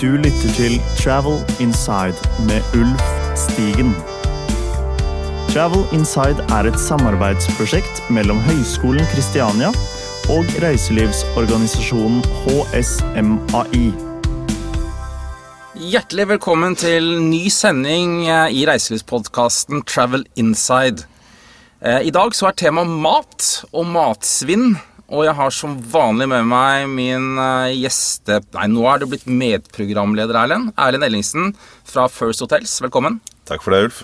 Du lytter til Travel Inside med Ulf Stigen. Travel Inside er et samarbeidsprosjekt mellom Høgskolen Kristiania og reiselivsorganisasjonen HSMAI. Hjertelig velkommen til ny sending eh, i reiselivspodkasten Travel Inside. Eh, I dag så er temaet mat og matsvinn. Og jeg har som vanlig med meg min eh, gjeste... Nei, nå er du blitt medprogramleder, Erlend. Erlend Ellingsen fra First Hotels. Velkommen. Takk for det, Ulf.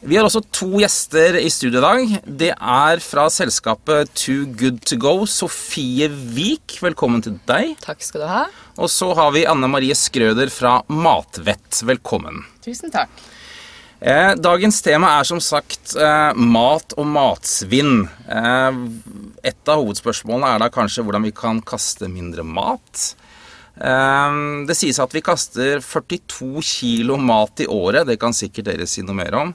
Vi har også to gjester i studio i dag. Det er fra selskapet Too Good To Go, Sofie Wiik. Velkommen til deg. Takk skal du ha. Og så har vi Anne Marie Skrøder fra Matvett. Velkommen. Tusen takk. Eh, dagens tema er som sagt eh, mat og matsvinn. Eh, et av hovedspørsmålene er da kanskje hvordan vi kan kaste mindre mat. Det sies at vi kaster 42 kilo mat i året. Det kan sikkert dere si noe mer om.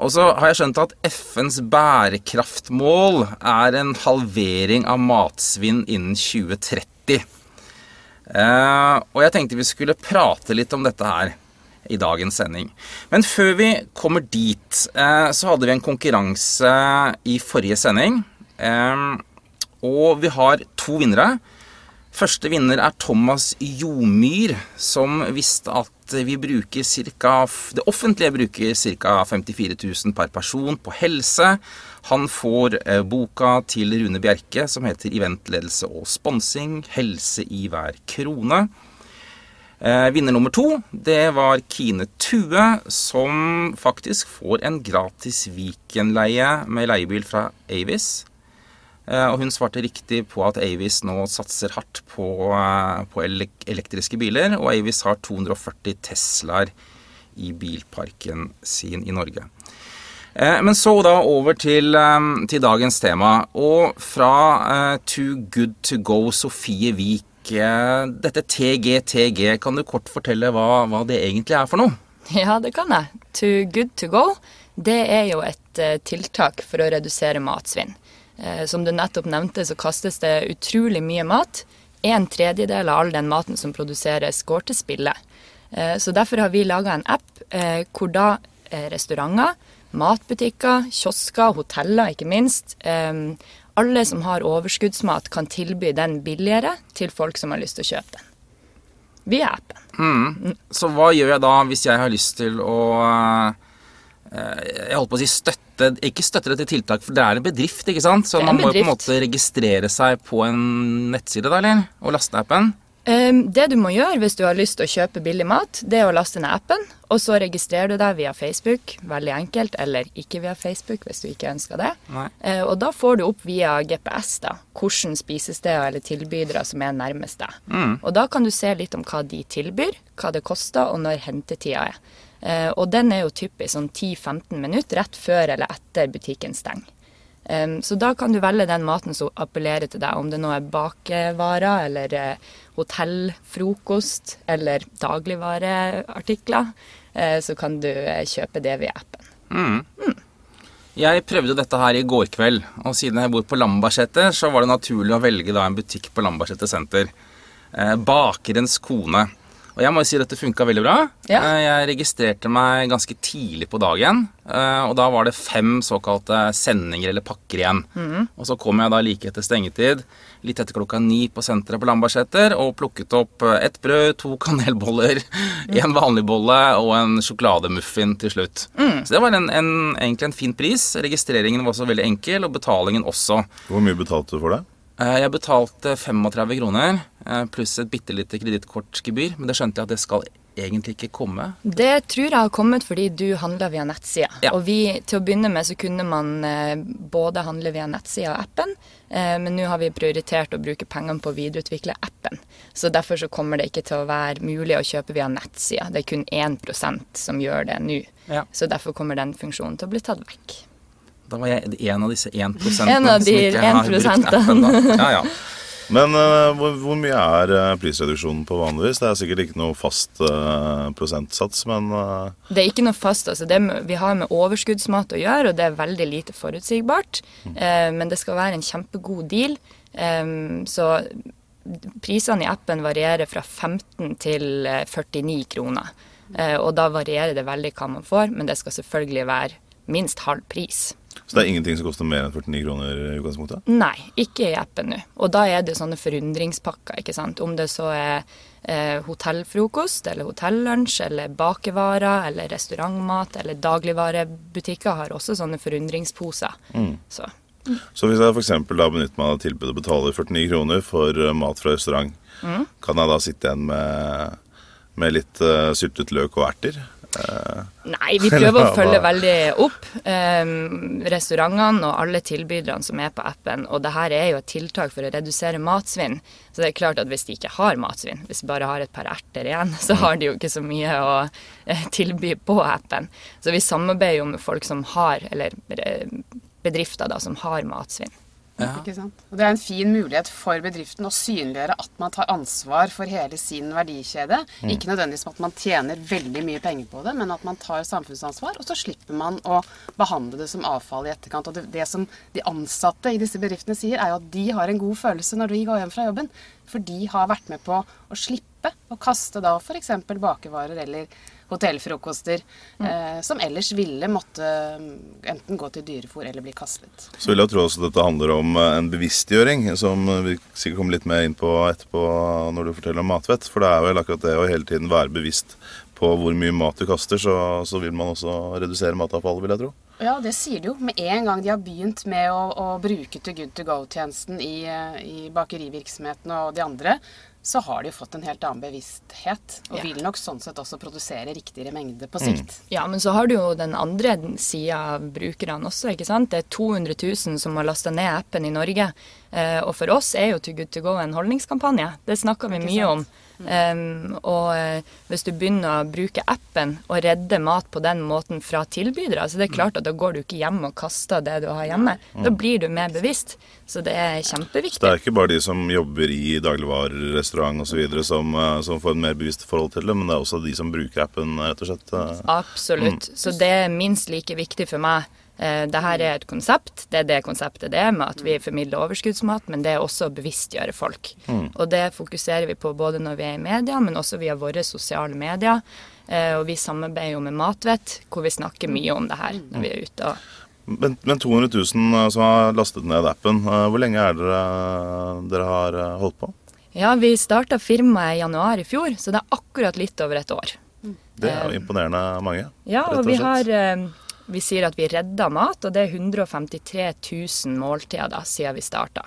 Og så har jeg skjønt at FNs bærekraftmål er en halvering av matsvinn innen 2030. Eh, og jeg tenkte vi skulle prate litt om dette her i dagens sending. Men før vi kommer dit, eh, så hadde vi en konkurranse i forrige sending. Eh, og vi har to vinnere. Første vinner er Thomas Jomyr, som visste at vi bruker cirka, det offentlige bruker ca. 54 000 per person på helse. Han får eh, boka til Rune Bjerke som heter 'Eventledelse og sponsing. Helse i hver krone'. Eh, vinner nummer to det var Kine Tue, som faktisk får en gratis Viken-leie med leiebil fra Avis. Eh, og hun svarte riktig på at Avis nå satser hardt på, eh, på elek elektriske biler, og Avis har 240 Teslaer i bilparken sin i Norge. Eh, Men så da over til, eh, til dagens tema. Og fra eh, Too Good To Go, Sofie Vik. Dette TGTG, kan du kort fortelle hva, hva det egentlig er for noe? Ja, det kan jeg. Too good to go, det er jo et eh, tiltak for å redusere matsvinn. Eh, som du nettopp nevnte, så kastes det utrolig mye mat. En tredjedel av all den maten som produseres, går til spille. Eh, så derfor har vi laga en app hvor da restauranter, matbutikker, kiosker, hoteller ikke minst, alle som har overskuddsmat, kan tilby den billigere til folk som har lyst til å kjøpe den. Via appen. Så hva gjør jeg da hvis jeg har lyst til å eh, Jeg holdt på å si støtte Ikke støtte dette tiltaket, for det er en bedrift, ikke sant? Så man må jo på en måte registrere seg på en nettside, da, eller? Og laste appen. Um, det du må gjøre hvis du har lyst til å kjøpe billig mat, det er å laste ned appen, og så registrerer du deg via Facebook, veldig enkelt, eller ikke via Facebook hvis du ikke ønsker det. Nei. Eh, og da får du opp via GPS da, hvilke spisesteder eller tilbydere som er nærmest deg. Og da kan du se litt om hva de tilbyr, hva det koster, og når hentetida er. Eh, og den er jo typisk sånn 10-15 minutter rett før eller etter butikken stenger. Så da kan du velge den maten som appellerer til deg, om det nå er bakevarer eller eh, hotellfrokost eller dagligvareartikler. Eh, så kan du eh, kjøpe det via appen. Jeg prøvde dette her i går kveld, og siden jeg bor på Lambertseter, så var det naturlig å velge da en butikk på Lambertseter senter. Eh, Bakerens kone. Og jeg må jo si at dette funka veldig bra. Ja. Eh, Jeg registrerte meg ganske tidlig på dagen, eh, og da var det fem såkalte sendinger eller pakker igjen. Og så kom jeg da like etter stengetid, litt etter klokka ni på senteret på Lambertseter, og plukket opp eh, ett brød, to kanelboller, en vanlig bolle og en sjokolademuffin til slutt. Så det var en, en, egentlig en fin pris. Registreringen var også veldig enkel, og betalingen også. Hvor mye betalte du for det? Eh, Jeg betalte 35 kroner eh, pluss et bitte lite kredittkortgebyr, men det skjønte jeg at det skal egentlig ikke komme. Det tror jeg har kommet fordi du handler via nettsida. Ja. Og vi, til å begynne med så kunne man eh, både handle via nettsida og appen, men nå har vi prioritert å bruke pengene på å videreutvikle appen. Så derfor så kommer det ikke til å være mulig å kjøpe via nettsida. Det er kun 1% som gjør det nå. Ja. Så derfor kommer den funksjonen til å bli tatt vekk. Da var jeg en av disse 1 En av de 1%. Ja, ja. Men uh, hvor, hvor mye er eh, prisreduksjonen på vanligvis? Det er sikkert ikke noe fast uh, prosentsats, men Det er ikke noe fast. altså det, med- Vi har med overskuddsmat å gjøre, og det er veldig lite forutsigbart. Eh, men det skal være en kjempegod deal. Um, så prisene i appen varierer fra 15 til eh, 49 kroner. Eh, og da varierer det veldig hva man får, men det skal selvfølgelig være minst halv pris. Så det er ingenting som koster mer enn 49 kroner i utgangspunktet? Nei, ikke i appen nå. Og da er det sånne forundringspakker, ikke sant. Om det så er eh, hotellfrokost eller hotellunsj eller bakevarer eller restaurantmat eller dagligvarebutikker har også sånne forundringsposer. Så Så hvis jeg f.eks. benytter meg av tilbudet og betaler 49 kroner for eh, mat fra restaurant, kan jeg da sitte igjen med, med litt uh, syltet løk og erter? Eh, Nei, vi prøver å følge veldig opp eh, restaurantene og alle tilbyderne som er på appen. Og det her er jo et tiltak for å redusere matsvinn. Så det er klart at hvis de ikke har matsvinn, hvis de bare har et par erter igjen, så har de jo ikke så mye å eh, tilby på appen. Så vi samarbeider jo med folk som har, eller eh, bedrifter da, som har matsvinn. Ikke sant? Og det er en fin mulighet for bedriften å synliggjøre at man tar ansvar for hele sin verdikjede. Ikke nødvendigvis at man tjener veldig mye penger på det, men at man tar samfunnsansvar, og så slipper man å behandle det som avfall i etterkant. Og det, det som de ansatte i disse bedriftene sier, er jo at de har en god følelse når de går hjem fra jobben. For de har vært med på å slippe å kaste da f.eks. bakevarer eller hotellfrokoster, eh, som ellers ville måtte mm, enten gå til dyrefôr eller bli kastet. Så vil jeg tro også dette handler om eh, en bevisstgjøring, som vi sikkert kommer litt mer inn på etterpå når du forteller om matvett. For det er vel akkurat det å hele tiden være bevisst på hvor mye mat du kaster, så, så vil man også redusere matavfallet, vil jeg tro. Ja, det sier de jo. Med en gang de har begynt med å, å bruke To Good To Go-tjenesten i, eh, i bakerivirksomheten og de andre, så har de jo fått en helt annen bevissthet. Og Ja. vil nok sånn sett også produsere riktigere mengde på sikt. Ja, men så har du jo den andre sida av brukerne også, ikke sant. Det er 200 000 som har lasta ned appen i Norge. Eh, og for oss er jo To Good To Go en holdningskampanje. Det snakker vi mye om. Um, og eh, hvis du begynner å bruke appen og redde mat på den måten fra tilbydere, så det er klart at da går du ikke hjem og kaster det du har hjemme. Da blir du mer bevisst. Så det er kjempeviktig. Så Det er ikke bare de som jobber i dagligvarer, restaurant osv. Som, eh, som får en mer bevisst forhold til det, men det er også de som bruker appen, rett og slett. Absolutt. Absolutt. Så det er minst like viktig for meg. Eh, det her er et konsept. Det er det konseptet det er med at vi formidler overskuddsmat, men det er også å bevisstgjøre folk. Og det fokuserer vi på både når vi er i media, men også via våre sosiale medier. Eh, og vi samarbeider jo med Matvett, hvor vi snakker mye om det her når vi er ute. og Men, men 200 000 som har lastet ned appen, eh, hvor lenge er dere dere har eh, holdt på? Ja, vi starta firmaet i januar i fjor, så det er akkurat litt over et år. Det er jo imponerende mange. Ja, rett og vi har eh, Vi sier at vi redder mat, og det er 153 000 måltider da, siden vi starta.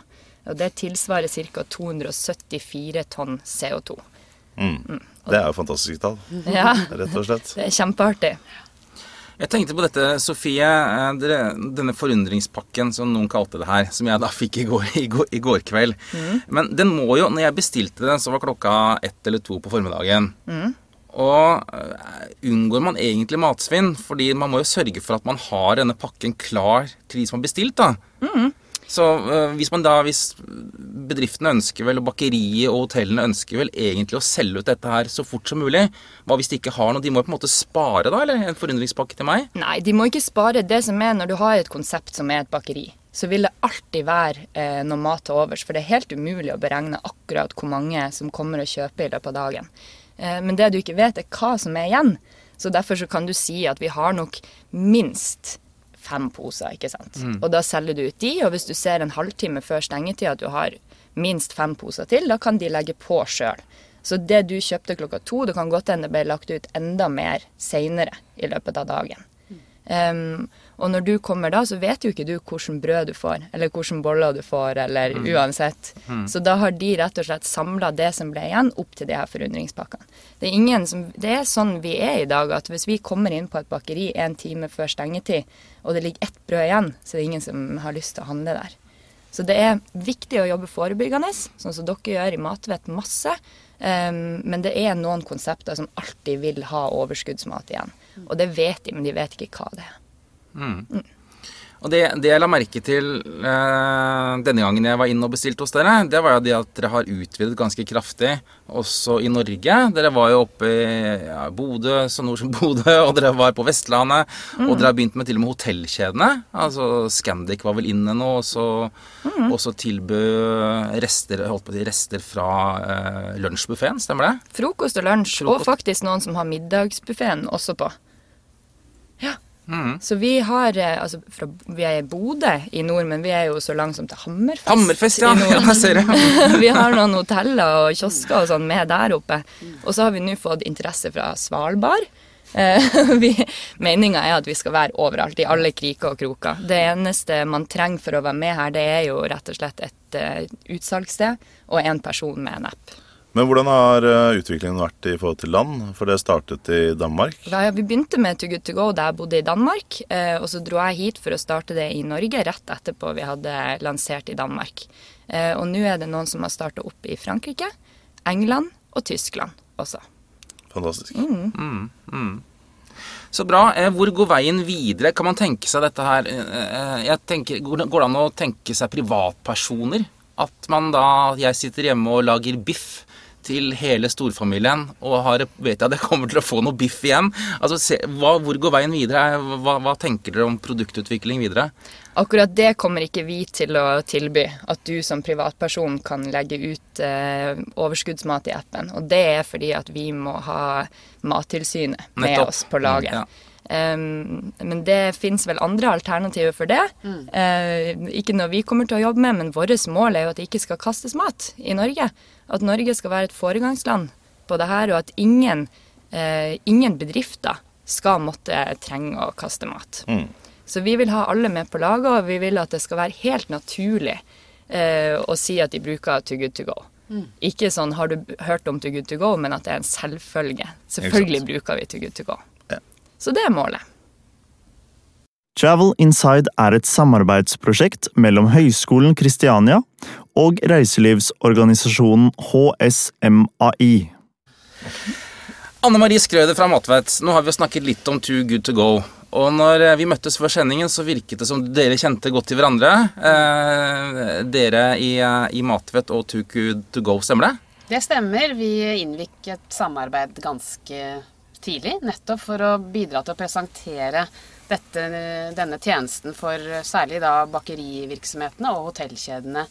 Og det tilsvarer ca. 274 tonn CO2. Det er jo fantastiske tall, Ja, rett og slett. det er kjempeartig. Jeg tenkte på dette, Sofie. eh, Dere, denne forundringspakken, som noen kalte det her, som jeg da fikk i går, i går, i går kveld. Men den må jo Når jeg bestilte den, så var klokka ett eller to på formiddagen. Og eh, unngår man egentlig matsvinn? Fordi man må jo sørge for at man har denne pakken klar til de som har bestilt, da. Så eh, hvis man da, hvis bedriftene ønsker vel, og bakeriet og hotellene ønsker vel egentlig å selge ut dette her så fort som mulig, hva hvis de ikke har noe? De må jo på en måte spare da, eller en forundringspakke til meg? Nei, de må ikke spare. Det som er når du har et konsept som er et bakeri, så vil det alltid være eh, noe mat til overs. For det er helt umulig å beregne akkurat hvor mange som kommer og kjøper i løpet av dagen. Eh, men det du ikke vet, er hva som er igjen. Så derfor så kan du si at vi har nok minst fem poser, ikke sant. Og da selger du ut de, og hvis du ser en halvtime før stengetid at du har minst fem poser til, da kan de legge på sjøl. Så det du kjøpte klokka to, det kan godt hende ble lagt ut enda mer seinere i løpet av dagen. Em, og når du kommer da, så vet jo ikke du hvilket brød du får, eller hvilke boller du får, eller uansett. Så da har de rett og slett samla det som ble igjen, opp til de her forundringspakkene. Det er, ingen som, det er sånn vi er i dag, at hvis vi kommer inn på et bakeri en time før stengetid, og det ligger ett brød igjen, så det er ingen som har lyst til å handle der. Så det er viktig å jobbe forebyggende, sånn som dere gjør i Matvett masse. Um, men det er noen konsepter som alltid vil ha overskuddsmat igjen. Og det vet de, men de vet ikke hva det er. Og det, det, jeg la merke til eh, denne gangen jeg var inne og bestilte hos dere, det var jo det at dere har utvidet ganske kraftig også i Norge. Dere var jo oppe i ja, Bodø, så nord som Bodø, og dere var på Vestlandet. Mm. Og dere har begynt med til og med hotellkjedene. Altså Scandic var vel inne nå, og så mm. også tilbød rester, holdt på å si, rester fra eh, lunsjbuffeen, stemmer det? Frokost og lunsj, Frokost. og faktisk noen som har middagsbuffeen også på. Ja. Mm. Så vi har eh, altså fra, Vi er i Bodø i nord, men vi er jo så langt som til Hammerfest. Hammerfest, ja. ja ser vi har noen hoteller og kiosker og sånn med der oppe. Og så har vi nå fått interesse fra Svalbard. Eh, Meninga er at vi skal være overalt, i alle kriker og kroker. Det eneste man trenger for å være med her, det er jo rett og slett et uh, utsalgssted og en person med en app. Men hvordan har eh, utviklingen vært i forhold til land? For det startet i Danmark? Ja, vi begynte med To Good To Go da jeg bodde i Danmark. Eh, og så dro jeg hit for å starte det i Norge rett etterpå vi hadde lansert i Danmark. Eh, og nå er det noen som har starta opp i Frankrike, England og Tyskland også. Fantastisk. Mm. Mm, mm. Så bra. Hvor går veien videre? Kan man tenke seg dette her jeg tenker, Går det an å tenke seg privatpersoner? At man da Jeg sitter hjemme og lager biff til hele storfamilien og har, vet jeg at jeg kommer til å få noe biff igjen. Altså, se, hva, Hvor går veien videre? Hva, hva, tenker dere om produktutvikling videre? Akkurat det kommer ikke vi til å tilby. At du som privatperson kan legge ut eh, overskuddsmat i appen. Og det er fordi at vi må ha Mattilsynet med Nettopp. oss på laget. Ja. Um, men det fins vel andre alternativer for det. Mm. Uh, ikke noe vi kommer til å jobbe med, men vårt mål er jo at det ikke skal kastes mat i Norge at Norge skal være et foregangsland på det her, og at ingen, uh, ingen bedrifter skal måtte trenge å kaste mat. Mm. Så vi vil ha alle med på laget, og vi vil at det skal være helt naturlig uh, å si at de bruker Too Good To Go. Mm. Ikke sånn 'har du hørt om Too Good To Go', men at det er en selvfølge. Selvfølgelig bruker vi Too Good To Go. Så det er målet. Travel Inside er et samarbeidsprosjekt mellom Høgskolen Kristiania og reiselivsorganisasjonen HSMAI. Anne Marie Skrøder fra Matvedt, nå har vi snakket litt om Too Good To Go. Og når eh, vi møttes før sendingen, så virket det som dere kjente godt til hverandre. Eh, dere i, eh, i Matvedt og Too Good To Go, stemmer det? Det stemmer. Vi innvikket samarbeid ganske tidlig, nettopp for å bidra til å presentere dette, denne tjenesten for særlig da bakerivirksomhetene og hotellkjedene,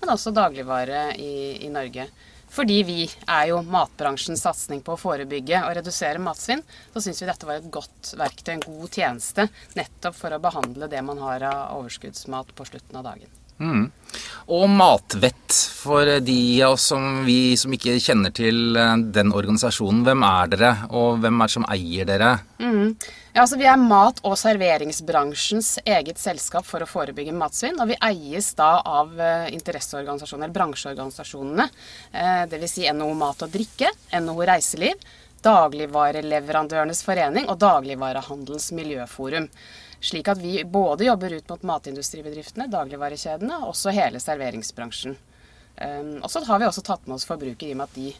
men også dagligvare i, i Norge. Fordi vi er jo matbransjens satsing på å forebygge og redusere matsvinn, så syns vi dette var et godt verktøy, en god tjeneste, nettopp for å behandle det man har av overskuddsmat på slutten av dagen. Mm. Og matvett, for de av oss som, vi, som ikke kjenner til eh, den organisasjonen. Hvem er dere, og hvem er det som eier dere? Mm. Ja, altså Vi er mat- og serveringsbransjens eget selskap for å forebygge matsvinn. Og vi eies da av uh, interesseorganisasjoner, bransjeorganisasjonene. Uh, Dvs. Si NHO Mat og Drikke, NHO Reiseliv, Dagligvareleverandørenes forening og Dagligvarehandelens miljøforum. Slik at vi både jobber ut mot matindustribedriftene, dagligvarekjedene, og også hele serveringsbransjen. Um, og så har vi også tatt med oss forbruker i og med at de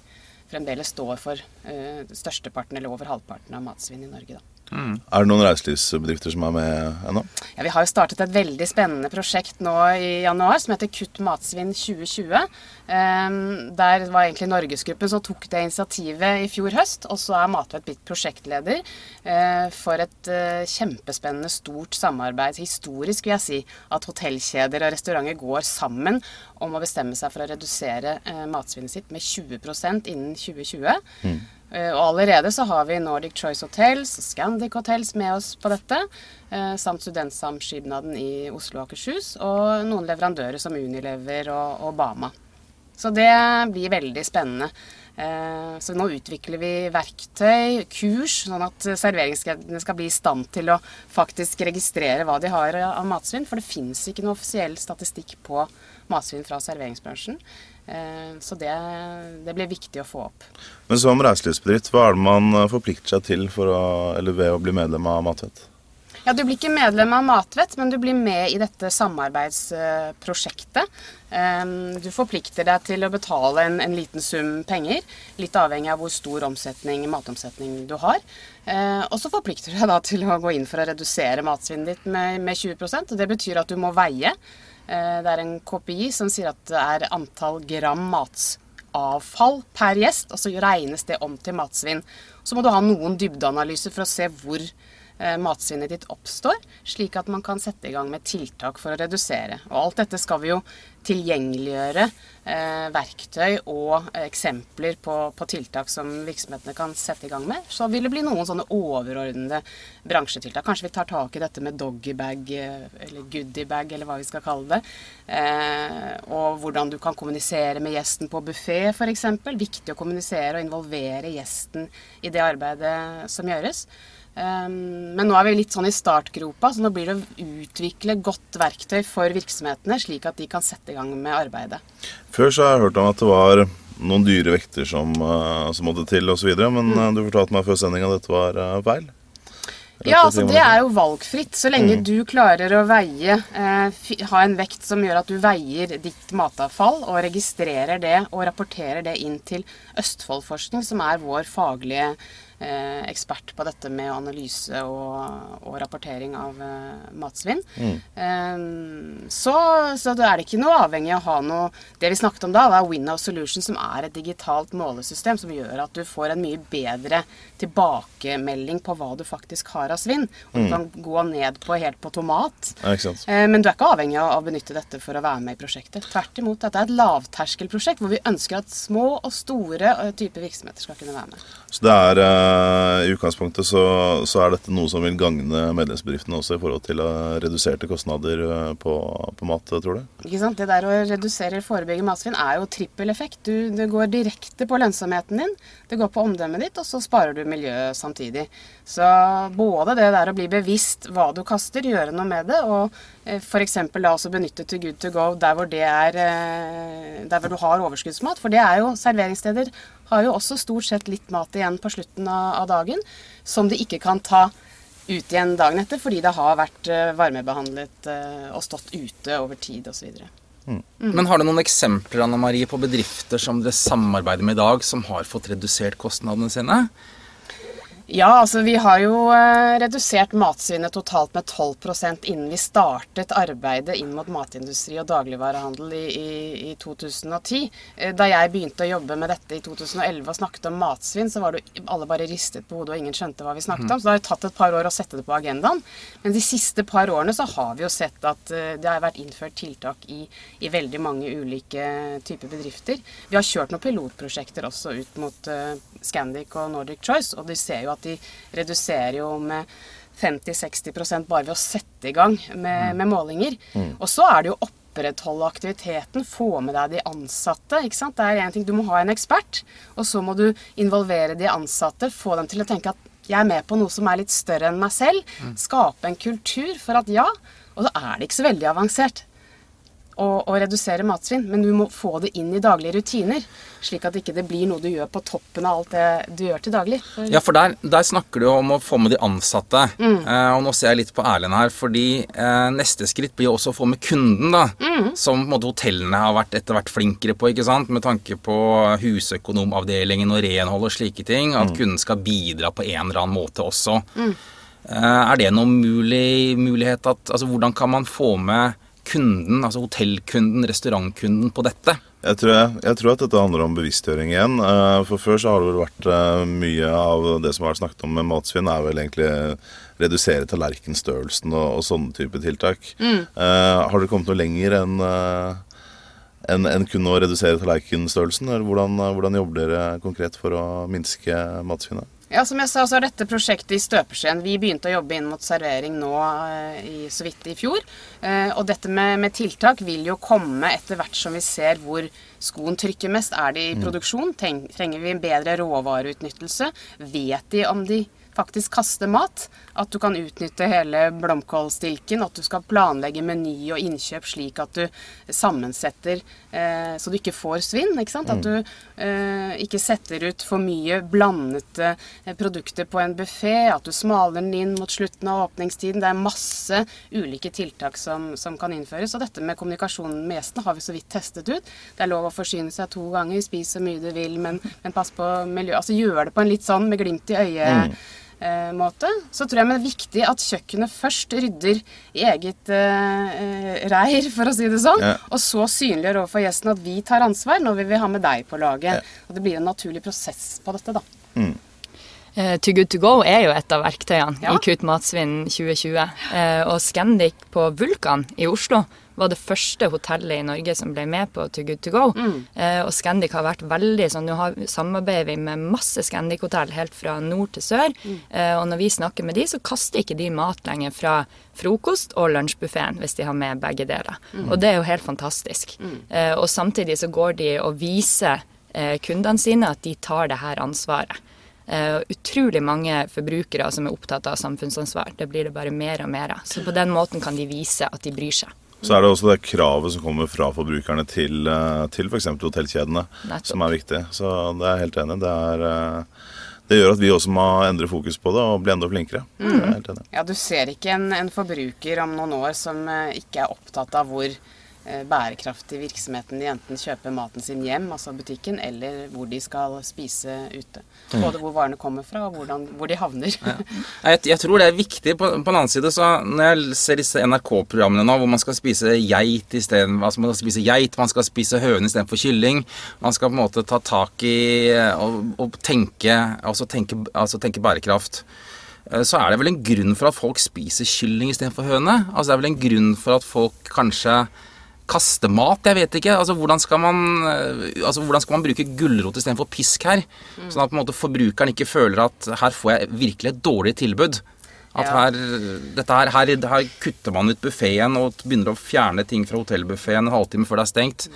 fremdeles står for uh, størsteparten eller over halvparten av matsvinn i Norge. Da. Mm. Er det noen reiselivsbedrifter som er med ennå? Ja, Vi har jo startet et veldig spennende prosjekt nå i januar som heter Kutt matsvinn 2020. Um, der var egentlig Norgesgruppen som tok det initiativet i fjor høst. Og så er Matvett blitt prosjektleder uh, for et uh, kjempespennende, stort samarbeid. Historisk vil jeg si at hotellkjeder og restauranter går sammen om å bestemme seg for å redusere uh, matsvinnet sitt med 20% innen 2020. Mm. Eh, og allerede så har vi Nordic Choice Hotels og Scandic Hotels med oss på dette. Eh, samt Studentsamskipnaden i Oslo og Akershus. Og noen leverandører som Unilever og, og Bama. Så det blir veldig spennende. Eh, så nå utvikler vi verktøy, kurs, sånn at serveringskjedene skal bli i stand til å faktisk registrere hva de har av matsvinn. For det fins ikke noe offisiell statistikk på matsvinn fra serveringsbransjen. Eh, så det, det, blir viktig å få opp. Men som reiselivsbedrift, hva er det man forplikter seg til å, ved å bli medlem av Matvett? Ja, Du blir ikke medlem av Matvett, men du blir med i dette samarbeidsprosjektet. Ehm, Du forplikter deg til å betale en, en liten sum penger, litt avhengig av hvor stor omsetning, matomsetning du har. Eh, Og så forplikter du deg da til å gå inn for å redusere matsvinnet ditt med, med 20 og Det betyr at du må veie. Eh, Det er en KPI som sier at det er antall gram matsavfall per gjest, og så regnes det om til matsvinn. Så må du ha noen dybdeanalyser for å se hvor eh, matsvinnet ditt oppstår, slik at man kan sette i gang med tiltak for å redusere. Og alt dette skal vi jo tilgjengeliggjøre eh, verktøy og eh, eksempler på, på tiltak som virksomhetene kan sette i gang med. Så vil det bli noen sånne overordnede bransjetiltak. Kanskje vi tar tak i dette med doggybag eh, eller goodiebag, eller hva vi skal kalle det. Eh, og hvordan du kan kommunisere med gjesten på buffé f.eks. Viktig å kommunisere og involvere gjesten i det arbeidet som gjøres. Um, men nå er vi litt sånn i startgropa, så nå blir det å utvikle godt verktøy for virksomhetene, slik at de kan sette i gang med arbeidet. Før så har jeg hørt om at det var noen dyre vekter som, eh, som måtte til osv., men mm. du fortalte meg før sendinga at dette var eh, feil. Ja, altså det er jo valgfritt. Så lenge du klarer å veie eh, Ha en vekt som gjør at du veier ditt matavfall og registrerer det og rapporterer det inn til Østfoldforskning, som er vår faglige eh, ekspert på dette med analyse og, og rapportering av eh, matsvinn. Eh, så, så da er det ikke noe avhengig av å ha noe Det vi snakket om da, var Winnow Solution, som er et digitalt målesystem som gjør at du får en mye bedre tilbakemelding på hva du faktisk har av svinn. Og du kan gå ned på helt på tomat. Ja. Eh, Men du er ikke avhengig av å benytte dette for å være med i prosjektet. Tvert imot. Dette er et lavterskelprosjekt hvor vi ønsker at små og store eh, typer virksomheter skal kunne være med. Så det er eh, i utgangspunktet så, så er dette noe som vil gagne medlemsbedriftene også i forhold til eh, reduserte kostnader eh, på, på mat, tror du? Ikke sant? Det der å redusere forebygge matsvinn er jo trippeleffekt. Du, det går direkte på lønnsomheten din, det går på omdømmet ditt, og så sparer du miljøet samtidig. Så både det der å bli bevisst hva du kaster, gjøre noe med det, og eh, f.eks. da også benytte to Good To Go der hvor det er eh, Der hvor du har overskuddsmat. For det er jo serveringssteder har jo også stort sett litt mat igjen på slutten av, av dagen som de ikke kan ta ut igjen dagen etter fordi det har vært eh, varmebehandlet eh, og stått ute over tid osv. Men har du noen eksempler Anna Marie, på bedrifter som dere samarbeider med i dag, som har fått redusert kostnadene sine? Ja, altså vi har jo eh, redusert matsvinnet totalt med 12% innen vi startet arbeidet inn mot matindustri og dagligvarehandel i, i, i 2010. Eh, Da jeg begynte å jobbe med dette i 2011 og snakket om matsvinn, så var det alle bare ristet på hodet og ingen skjønte hva vi snakket om. Så det har jo tatt et par år å sette det på agendaen. Men de siste par årene så har vi jo sett at eh, det har vært innført tiltak i, i veldig mange ulike typer bedrifter. Vi har kjørt noen pilotprosjekter også ut mot Scandic og Nordic Choice, og de ser jo at de reduserer jo med 50-60 bare ved å sette i gang med, med målinger. Og så er det jo opprettholde aktiviteten, få med deg de ansatte. ikke sant? Det er en ting, Du må ha en ekspert, og så må du involvere de ansatte. Få dem til å tenke at jeg er med på noe som er litt større enn meg selv. Skape en kultur for at ja. Og så er det ikke så veldig avansert å, å redusere matsvinn, men du må få det inn i daglige rutiner. Slik at ikke det blir noe du gjør på toppen av alt det du gjør til daglig. Ja, for der, der snakker du om å få med de ansatte. Eh, og nå ser jeg litt på Erlend her, fordi eh, neste skritt blir også å få med kunden, da. Som på en måte hotellene har vært etter hvert flinkere på, ikke sant. Med tanke på husøkonomavdelingen og renhold og slike ting. At kunden skal bidra på en eller annen måte også. Eh, er det noen mulig, mulighet at Altså hvordan kan man få med kunden, altså hotellkunden, restaurantkunden på dette? Jeg tror, jeg tror at dette handler om bevisstgjøring igjen. Eh, For før så har det vel vært eh, mye av det som har vært snakket om med matsvinn, er vel egentlig redusere tallerkenstørrelsen og, og sånne type tiltak. Mm. har dere kommet noe lenger enn eh, enn en kun å redusere tallerkenstørrelsen? Hvordan, eh, hvordan jobber dere konkret for å minske matsvinnet? Ja, som jeg sa, så er dette prosjektet i støpeskjeen. Vi begynte å jobbe inn mot servering nå eh, i, så vidt i fjor. Eh, og dette med, med tiltak vil jo komme etter hvert som vi ser hvor skoen trykker mest. Er det i produksjon? Trenger vi en bedre råvareutnyttelse? Vet de om de faktisk kaste mat. At du kan utnytte hele blomkålstilken. At du skal planlegge meny og innkjøp slik at du sammensetter så du ikke får svinn. ikke sant? At du eh, ikke setter ut for mye blandete eh, produkter på en buffé. At du smaler den inn mot slutten av åpningstiden. Det er masse ulike tiltak som, som kan innføres. Og dette med kommunikasjonen med gjestene har vi så vidt testet ut. Det er lov å forsyne seg to ganger, spis så mye du vil, men, men pass på miljøet. Altså gjør det på en litt sånn med glimt i øyet. Eh, måte, så tror jeg det er viktig at kjøkkenet først rydder i eget eh, eh, reir, for å si det sånn. Ja. Og så synliggjør overfor gjesten at vi tar ansvar når vi vil ha med deg på laget. Og det blir en naturlig prosess på dette, da. Eh, to Good To Go er jo et av verktøyene Ja. i Kutt matsvinn 2020. Eh, og Scandic på Vulkan i Oslo var det første hotellet i Norge som ble med på Too Good To Go. Eh, og Scandic har vært veldig sånn Nå har, samarbeider vi med masse Scandic-hotell helt fra nord til sør. Eh, og når vi snakker med de, så kaster ikke de mat lenger fra frokost og lunsjbuffeen hvis de har med begge deler. Og det er jo helt fantastisk. Eh, og samtidig så går de og viser eh, kundene sine at de tar det her ansvaret. Uh, utrolig mange forbrukere som er opptatt av samfunnsansvar. Det blir det bare mer og mer av. Så på den måten kan de vise at de bryr seg. Så er det også det kravet som kommer fra forbrukerne til, eh, til f.eks. hotellkjedene, Nettopp. som er viktig. Så det er jeg helt enig. Det, er, eh, det gjør at vi også må endre fokus på det og bli enda flinkere. Det er helt enig. Ja, du ser ikke en, en forbruker om noen år som eh, ikke er opptatt av hvor bærekraftig virksomheten de enten kjøper maten sin hjem, altså butikken, eller hvor de skal spise ute. Både hvor varene kommer fra, og hvordan, hvor de havner. Jeg, jeg tror det er viktig. På, på den annen side, så når jeg ser disse NRK-programmene nå, hvor man skal spise geit isteden altså man skal spise geit, man skal spise høne istedenfor kylling Man skal på en måte ta tak i eh, og, og tenke, altså tenke, altså tenke bærekraft. Eh, Så er det vel en grunn for at folk spiser kylling istedenfor høne? Altså Det er vel en grunn for at folk kanskje kaster mat? Jeg vet ikke. Altså Hvordan skal man, eh, altså, hvordan skal man bruke gulrot istedenfor pisk her? Sånn at på en måte forbrukeren ikke føler at her får jeg virkelig et dårlig tilbud. At Ja. her, dette her, her, her kutter man ut buffeen og begynner å fjerne ting fra hotellbuffeen en halvtime før det er stengt.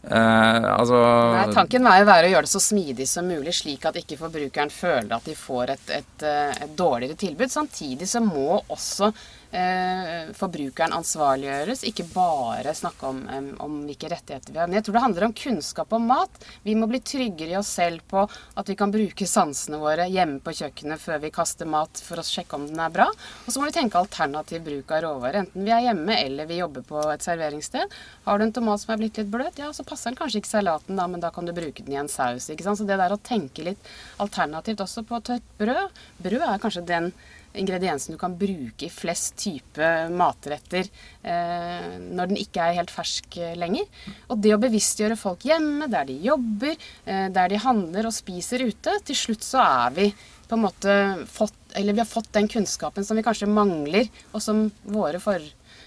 Eh, altså Nei, tanken var jo være å gjøre det så smidig som mulig, slik at ikke forbrukeren føler at de får et, et, eh, et dårligere tilbud. Samtidig så må også eh, forbrukeren ansvarliggjøres, ikke bare snakke om, om hvilke rettigheter vi har. Men jeg tror det handler om kunnskap om mat. Vi må bli tryggere i oss selv på at vi kan bruke sansene våre hjemme på kjøkkenet før vi kaster mat for å sjekke om den er bra. Og så må vi tenke alternativ bruk av råvarer, enten vi er hjemme eller vi jobber på et serveringssted. Har du en tomat som er blitt litt bløt, ja, så passer den kanskje ikke salaten, da, men da kan du bruke den i en saus. ikke sant? Så det der å tenke litt alternativt også på tørt brød Brød er kanskje den ingrediensen du kan bruke i flest type matretter eh, når den ikke er helt fersk eh, lenger. Og det å bevisstgjøre folk hjemme, der de jobber, eh, der de handler og spiser ute, til slutt så er vi på en måte fått Eller vi har fått den kunnskapen som vi kanskje mangler, og som våre for,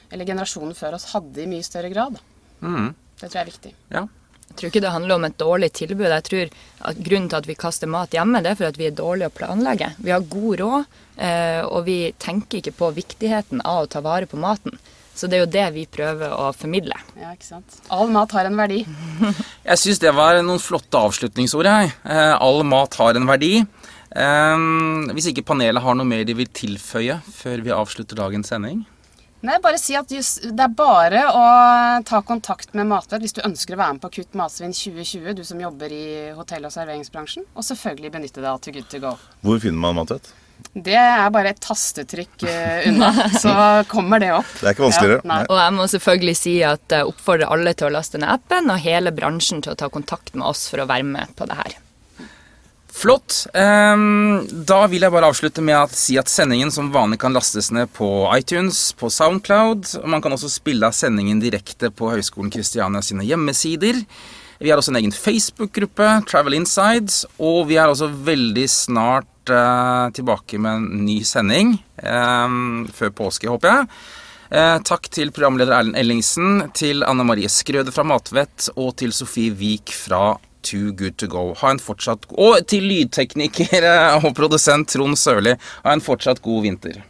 eller generasjonen før oss hadde i mye større grad. mm, Det tror jeg er viktig. ja. Jeg tror ikke det handler om et dårlig tilbud. Jeg tror at Grunnen til at vi kaster mat hjemme, det er for at vi er dårlige å planlegge. Vi har god råd, eh, og vi tenker ikke på viktigheten av å ta vare på maten. Så det er jo det vi prøver å formidle. Ja, ikke sant? All mat har en verdi. Jeg syns det var noen flotte avslutningsord. Jeg. Eh, all mat har en verdi. Eh, hvis ikke panelet har noe mer de vil tilføye før vi avslutter dagens sending? Nei, bare si at just, Det er bare å ta kontakt med Matvett hvis du ønsker å være med på Kutt matsvinn 2020, du som jobber i hotell- og serveringsbransjen. Og selvfølgelig benytte deg av To Good To Go. Hvor finner man Matvett? Det er bare et tastetrykk eh, unna, så kommer det opp. Det er ikke vanskeligere. Ja. Og jeg må selvfølgelig si at jeg oppfordrer alle til å laste ned appen, og hele bransjen til å ta kontakt med oss for å være med på det her. Flott. Ehm, da vil jeg bare avslutte med å si at sendingen som vanlig kan lastes ned på iTunes, på Soundcloud, og man kan også spille av sendingen direkte på Høgskolen Kristiania sine hjemmesider. Vi har også en egen Facebook-gruppe, Travel Inside, og vi er også veldig snart eh, tilbake med en ny sending ehm, før påske, håper jeg. Eh, takk til programleder Erlend Ellingsen, til Anne Marie Skrøde fra Matvett og til Sofie Wiik fra Too Good To Go. Ha en fortsatt Og til lydtekniker eh, og produsent Trond Sørli. Ha en fortsatt god vinter.